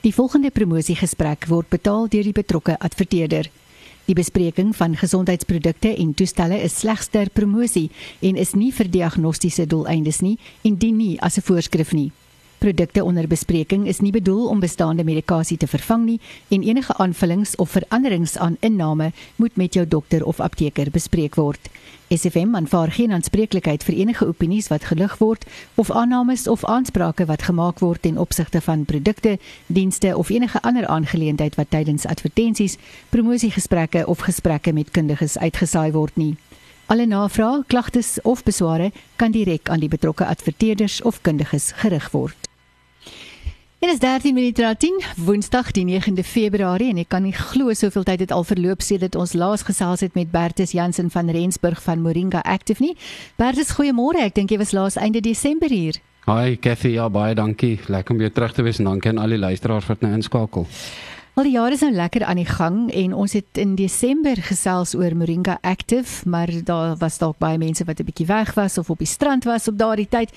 Die volgende promosiegesprek word betaal deur die betrokke adverteerder. Die bespreking van gesondheidsprodukte en toestelle is slegs ter promosie en is nie vir diagnostiese doeleindes nie en dien nie as 'n voorskrif nie. Produkte onder bespreking is nie bedoel om bestaande medikasie te vervang nie en enige aanvullings of veranderings aan inname moet met jou dokter of apteker bespreek word. SFM aanvaar geen aanspreeklikheid vir enige opinies wat gelig word of aannames of aansprake wat gemaak word ten opsigte van produkte, dienste of enige ander aangeleentheid wat tydens advertensies, promosiegesprekke of gesprekke met kundiges uitgesaai word nie. Alle navrae, klagtes of besware kan direk aan die betrokke adverteerders of kundiges gerig word. Dit is 13 minute na 10, Woensdag die 9de Februarie en ek kan nie glo soveel tyd het al verloop sedit ons laas gesels het met Bertus Jansen van Rensburg van Moringa Active nie. Bertus, goeiemôre. Ek dink jy was laas einde Desember hier. Hi, Kathy. Ja, baie dankie. Lekker om weer terug te wees en dankie aan al die luisteraars wat nou inskakel. Al die jare is nou lekker aan die gang en ons het in Desember gesels oor Moringa Active, maar daar was dalk baie mense wat 'n bietjie weg was of op die strand was op daardie tyd.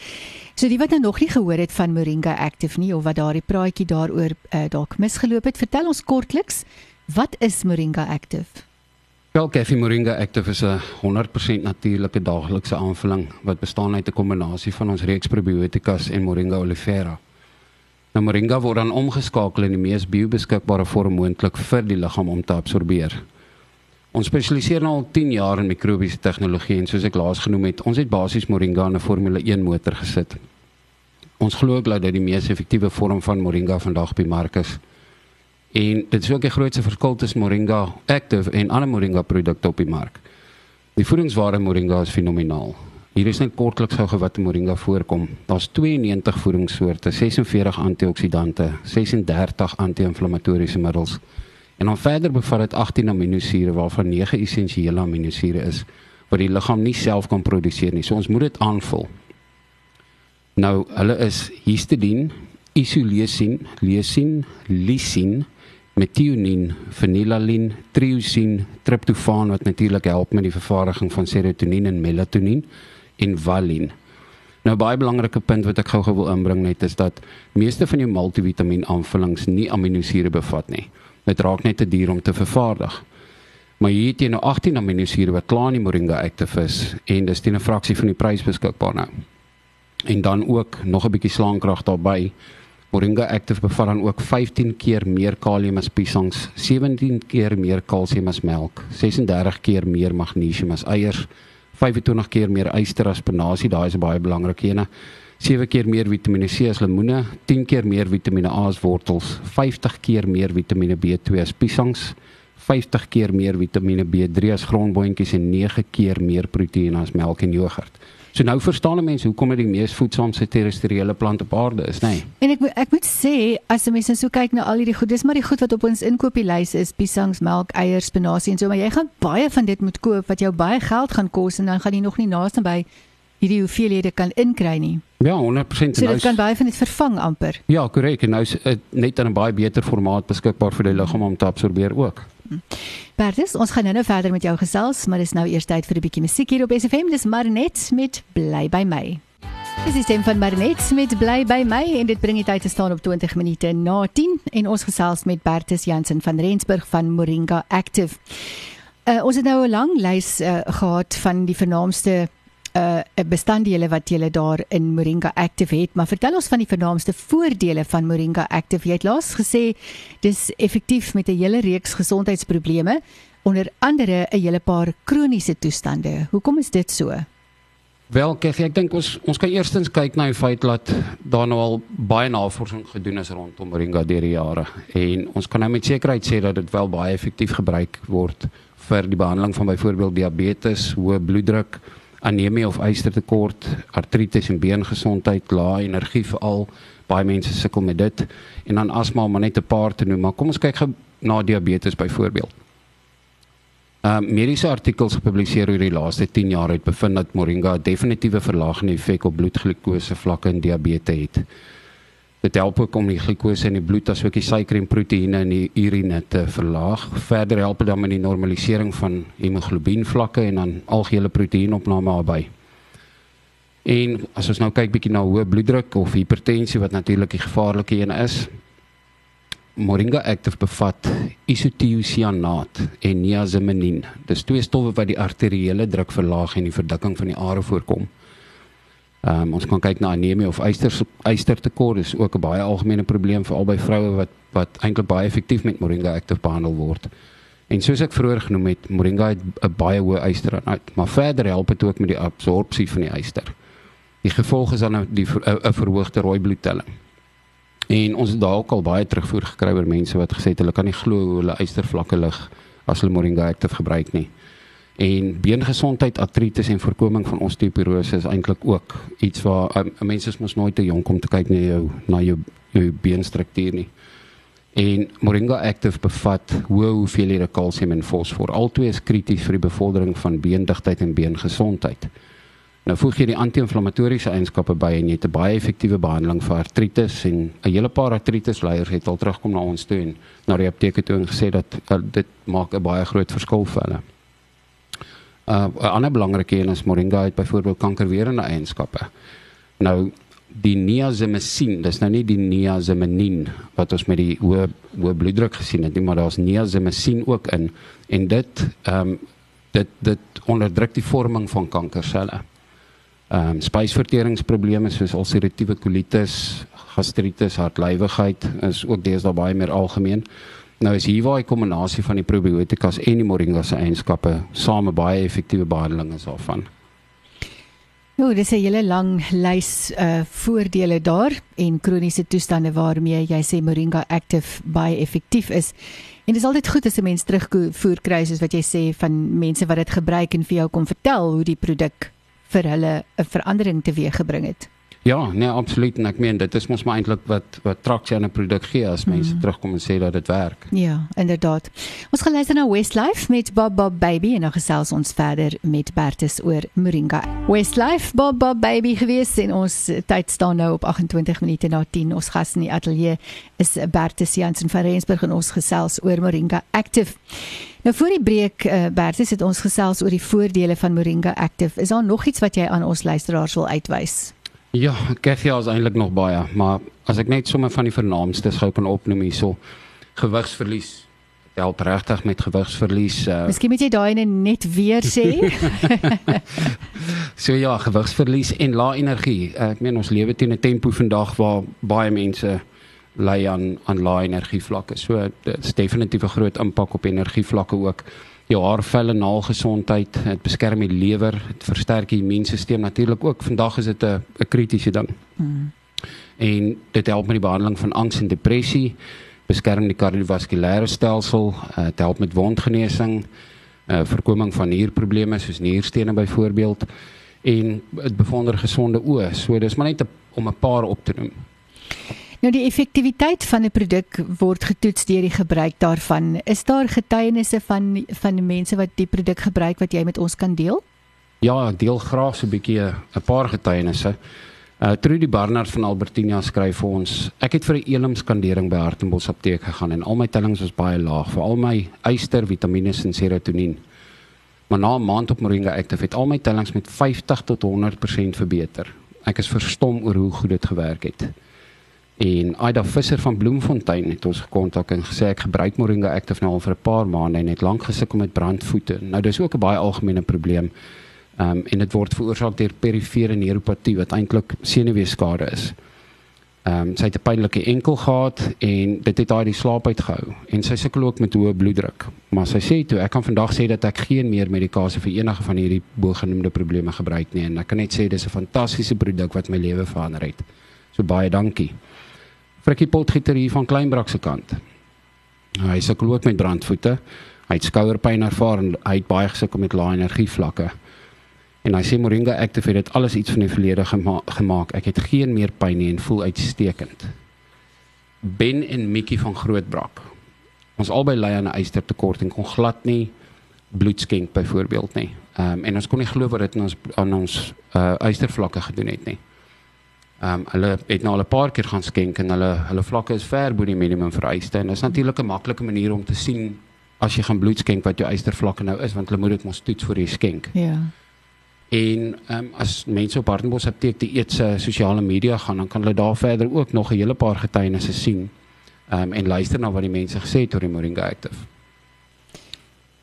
So die wat nou nog nie gehoor het van Moringa Active nie of wat daardie praatjie daaroor uh, dalk misgeloop het, vertel ons kortliks, wat is Moringa Active? Wel, Cafe Moringa Active is 'n 100% natuurlike daaglikse aanvulling wat bestaan uit 'n kombinasie van ons reeks probiotikas en Moringa oleifera. Nou moringa word dan omgeskakel in die mees biobeskikbare vorm moontlik vir die liggaam om te absorbeer. Ons spesialiseer nou al 10 jaar in mikrobiese tegnologie en soos ek laas genoem het, ons het basies moringa in 'n Formule 1 motor gesit. Ons glo glo dat die mees effektiewe vorm van moringa vandag die mark is. En dit is ook die grootste verskil tussen moringa active en ander moringa produkte op die mark. Die voedingswaarde moringa is fenomenaal. Hier is net kortliks gou wat moringa voorkom. Daar's 92 voedingssoorte, 46 antioksidante, 36 anti-inflammatoriese middels. En dan verder bevat dit 18 aminosure waarvan 9 essensiële aminosure is wat die liggaam nie self kan produseer nie. So ons moet dit aanvul. Nou, hulle is histidien, isoleucin, leucin, lisin, methionine, phenylalanine, triosine, tryptofaan wat natuurlik help met die vervaardiging van serotonien en melatonien en valien. Nou baie belangrike punt wat ek gou-gou wil inbring net is dat meeste van jou multivitamiin aanvullings nie aminosure bevat nie. Dit raak net te duur om te vervaardig. Maar hier het jy nou 18 aminosure wat klaar in die Moringa Active is en dis teen 'n fraksie van die prys beskikbaar nou. En dan ook nog 'n bietjie slaankrag daarbey. Moringa Active bevat dan ook 15 keer meer kalium as piesangs, 17 keer meer kalsium as melk, 36 keer meer magnesium as eiers. 25 keer meer yster as spinasie, daai is 'n baie belangrike ene. 7 keer meer Vitamiene C as lemoene, 10 keer meer Vitamiene A as wortels, 50 keer meer Vitamiene B2 as piesangs, 50 keer meer Vitamiene B3 as grondboontjies en 9 keer meer proteïene as melk en jogurt. So nou verstaan mense hoekom dit die mees voedsaamste terrestriële plant op aarde is, nê? Nee. En ek ek moet sê as 'n mens nou so kyk na al hierdie goed, dis maar die goed wat op ons inkopieslys is, piesangs, melk, eiers, spinasie en so, maar jy gaan baie van dit moet koop wat jou baie geld gaan kos en dan gaan jy nog nie naaste by hierdie hoeveelhede kan inkry nie. Ja, 100%. So dit kan baie van dit vervang amper. Ja, korrek. En nou is dit net in 'n baie beter formaat beskikbaar vir die liggaam om te absorbeer ook. Bertus, ons gaan nou verder met jou gesels, maar dis nou eers tyd vir 'n bietjie musiek hier op SFM. Dis Marnet met Bly by my. Dis die stem van Marnet met Bly by my en dit bring die tyd te staan op 20 minute na 10 en ons gesels met Bertus Jansen van Rensburg van Moringa Active. Uh, ons het nou 'n lang lys uh, gehad van die vernaamste uh bestanddele wat jy daar in Moringa Active het, maar vertel ons van die vernaamste voordele van Moringa Active. Jy het laas gesê dis effektief met 'n hele reeks gesondheidsprobleme, onder andere 'n hele paar kroniese toestande. Hoekom is dit so? Wel, Kathy, ek dink ons ons kan eerstens kyk na die feit dat daar nou al baie navorsing gedoen is rondom Moringa deur die jare en ons kan nou met sekerheid sê dat dit wel baie effektief gebruik word vir die behandeling van byvoorbeeld diabetes, hoë bloeddruk, anemie of ystertekort, artritis en beengesondheid, lae energie veral. Baie mense sukkel met dit en dan asma om net 'n paar te noem, maar kom ons kyk gou na diabetes byvoorbeeld. Uh, mediese artikels gepubliseer oor die laaste 10 jaar het bevind dat moringa 'n definitiewe verlagende effek op bloedglikose vlakke in diabetes het. Dit help ook om die glikose in die bloed asook die suiker en proteïene in die urine te verlaag. Verder help dit dan met die normalisering van hemoglobien vlakke en dan algehele proteïenopname daarbey. En as ons nou kyk bietjie na hoë bloeddruk of hipertensie wat natuurlik die gevaarlike een is, Moringa Active bevat isotiocyanat en niacinamide. Dis twee stowwe wat die arteriële druk verlaag en die verdikking van die are voorkom. Ehm um, ons kan kyk na anemie of yster ystertekort is ook 'n baie algemene probleem vir albei vroue wat wat eintlik baie effektief met Moringa Active behandel word. En soos ek vroeër genoem het, Moringa het 'n baie hoë ysterinhoud, maar verder help dit ook met die absorpsie van die yster. Die gevolg is dan 'n 'n verhoogde rooi bloedtelling. En ons het dalk al baie terugvoer gekry oor mense wat gesê het hulle kan nie glo hoe hulle ystervlakke lig as hulle Moringa Active gebruik nie. En beengesondheid, artritis en voorkoming van osteoporose is eintlik ook iets waar 'n um, mens is mos nooit te jonk om te kyk na jou na jou, jou beenstruktuur nie. En Moringa Active bevat hoë hoeveelhede kalsium en fosfor. Albei is krities vir die bevordering van beendigtheid en beengesondheid. Nou voeg jy die anti-inflammatoriese eienskappe by en jy het 'n baie effektiewe behandeling vir artritis en 'n hele paar artritis leiers het al terugkom na ons toe en na die apteek toe en gesê dat uh, dit maak 'n baie groot verskil vir hulle. Uh 'n ander belangrike een is moringa het byvoorbeeld kankerweerende eienskappe. Nou die niacinamide, dis nou nie die niacinamide wat ons met die hoë hoë bloeddruk gesien het nie, maar daar's niacinamide ook in en dit ehm um, dit dit onderdruk die vorming van kankerselle. Ehm um, spysverteringsprobleme soos ulceratiewe kolitis, gastritis, hartlywigheid is ook deesdae baie meer algemeen. Nou is hier waar die kombinasie van die probiotikas en die moringa se eienskappe same baie effektiewe behandeling is daarvan. Nou, dis 'n hele lang lys uh voordele daar en kroniese toestande waarmee jy sê moringa active baie effektief is. En dit is altyd goed as 'n mens terugvoer kry soos wat jy sê van mense wat dit gebruik en vir jou kom vertel hoe die produk vir hulle 'n verandering teweeggebring het. Ja, nee, absoluut. En ek meen dit is mos maar eintlik wat wat traksie aan 'n produk gee as mense mm. terugkom en sê dat dit werk. Ja, inderdaad. Ons gaan luister na Westlife met Bob Bob Baby en dan gesels ons verder met Bertus oor Moringa. Westlife Bob Bob Baby gewees en ons tyd staan nou op 28 minute na 10. Ons gas in die ateljee is Bertus Jansen van Rensburg en ons gesels oor Moringa Active. Nou voor die breek uh, Bertus het ons gesels oor die voordele van Moringa Active. Is daar nog iets wat jy aan ons luisteraars wil uitwys? Ja, Kaffie is eintlik nog baie, maar as ek net sommer van die vernaamstes gou kan opnoem hierso. Gewigsverlies. Help regtig met gewigsverlies. Uh, Miskien moet jy daai net weer sê. so ja, gewigsverlies en lae energie. Uh, ek meen ons lewe teen 'n tempo vandag waar baie mense ly aan aan lae energie vlakke. So dit is definitief 'n groot impak op energie vlakke ook jou haarvel en naalgesondheid, dit beskerm die lewer, dit versterk die immuunstelsel natuurlik ook. Vandag is dit 'n 'n kritiese ding. Mm. En dit help met die behandeling van angs en depressie, beskerm die kardiovaskulêre stelsel, uh, dit help met wondgenesing, uh, voorkoming van nierprobleme soos nierstene byvoorbeeld en dit bevorder gesonde oë. So dis maar net om 'n paar op te noem. Nou die effektiwiteit van 'n produk word getoets deur die gebruik daarvan. Is daar getuienisse van van mense wat die produk gebruik wat jy met ons kan deel? Ja, ek deel graag so 'n bietjie 'n paar getuienisse. Uh Trudy Barnard van Albertina skryf vir ons: Ek het vir 'n elimskandering by Hartenbos apteek gegaan en al my tellings was baie laag, veral my yster, vitamiene en serotonien. Maar na 'n maand op Moringa Active het al my tellings met 50 tot 100% verbeter. Ek is verstom oor hoe goed dit gewerk het. En Aida Visser van Bloemfontein het ons gekontak en gesê ek gebruik Moringa Active nou al vir 'n paar maande en het lank gesukkel met brandvoete. Nou dis ook 'n baie algemene probleem. Ehm um, en dit word veroorsaak deur perifere neuropatie wat eintlik senuweeskade is. Ehm um, sy het 'n pynlike enkel gehad en dit het haar die slaap uitgehou en sy sukkel ook met hoë bloeddruk. Maar sy sê toe ek kan vandag sê dat ek geen meer medikasie vir enige van hierdie bogenoemde probleme gebruik nie en ek kan net sê dis 'n fantastiese produk wat my lewe verander het. So baie dankie. Frikkie Potgieter hier van Kleinbrak se kant. Hy sukkel ook met brandvoete. Hy het skouerpyn ervaar en hy het baie gesukkel met lae energie vlakke. En hy sê Moringa Active het alles iets van die verlede gema gemaak. Ek het geen meer pyn nie en voel uitstekend. Ben en Mikkie van Grootbrak. Ons albei ly aan 'n ystertekort en kon glad nie bloed skenk byvoorbeeld nie. Ehm um, en ons kon nie glo wat dit aan ons aan ons uh, ystervlakke gedoen het nie. Ehm um, hulle het nou al 'n paar keer gaan skenk en hulle hulle vlakke is ver bo die minimum vereiste en dit is natuurlik 'n maklike manier om te sien as jy gaan bloed skenk wat jou ystervlakke nou is want hulle moet dit mos toets voor jy skenk. Ja. En ehm um, as mense op Hartenbos apteek die eet se sosiale media gaan dan kan hulle daar verder ook nog 'n hele paar getuienisse sien um, en luister na wat die mense gesê het oor die Moringa Active.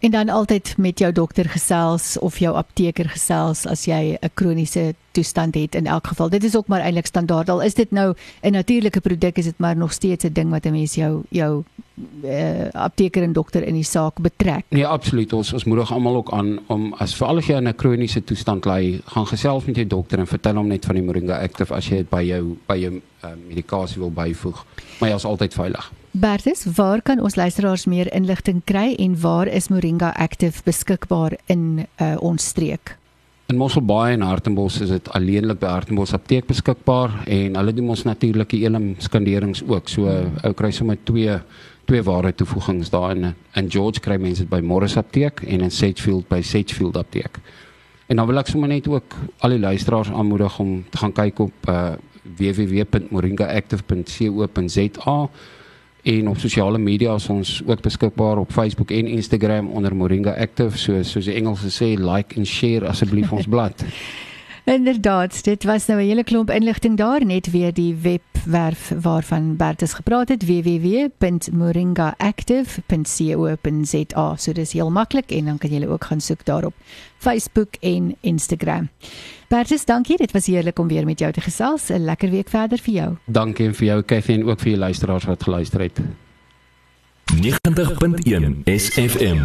En dan altyd met jou dokter gesels of jou apteker gesels as jy 'n kroniese toestand het in elk geval. Dit is ook maar eintlik standaard. Al is dit nou 'n natuurlike produk, is dit maar nog steeds 'n ding wat 'n mens jou jou uh, apteker en dokter in die saak betrek. Nee, absoluut. Ons ons moedig almal ook aan om as veral as jy in 'n kroniese toestand lê, gaan gesels met jou dokter en vertel hom net van die Moringa Active as jy dit by jou by jou uh, medikasie wil byvoeg. Maar jy is altyd veilig. Bertus, waar kan ons luisteraars meer inligting kry en waar is Moringa Active beskikbaar in uh, ons streek? In Mosselbaai en Hartenbos is dit alleenlik by Hartenbos apteek beskikbaar en hulle doen ons natuurlike elim skanderings ook. So hmm. ou kry sommer twee twee ware toevoegings daar in in George kry mense dit by Morris apteek en in Sedgefield by Sedgefield apteek. En dan wil ek sommer net ook al die luisteraars aanmoedig om te gaan kyk op uh, www.moringaactive.co.za en op sosiale media is ons ook beskikbaar op Facebook en Instagram onder Moringa Active so soos die Engelse sê like en share asseblief ons blad. Inderdaad, dit was nou 'n hele klomp inligting daar net weer die webwerf waarvan Bertus gepraat het www.moringaactive.co.za. So dis heel maklik en dan kan jy ook gaan soek daarop Facebook en Instagram. Bertus, dankie. Dit was heerlik om weer met jou te gesels. 'n Lekker week verder vir jou. Dankie en vir jou Kathy en ook vir die luisteraars wat geluister het. 90.1 SFM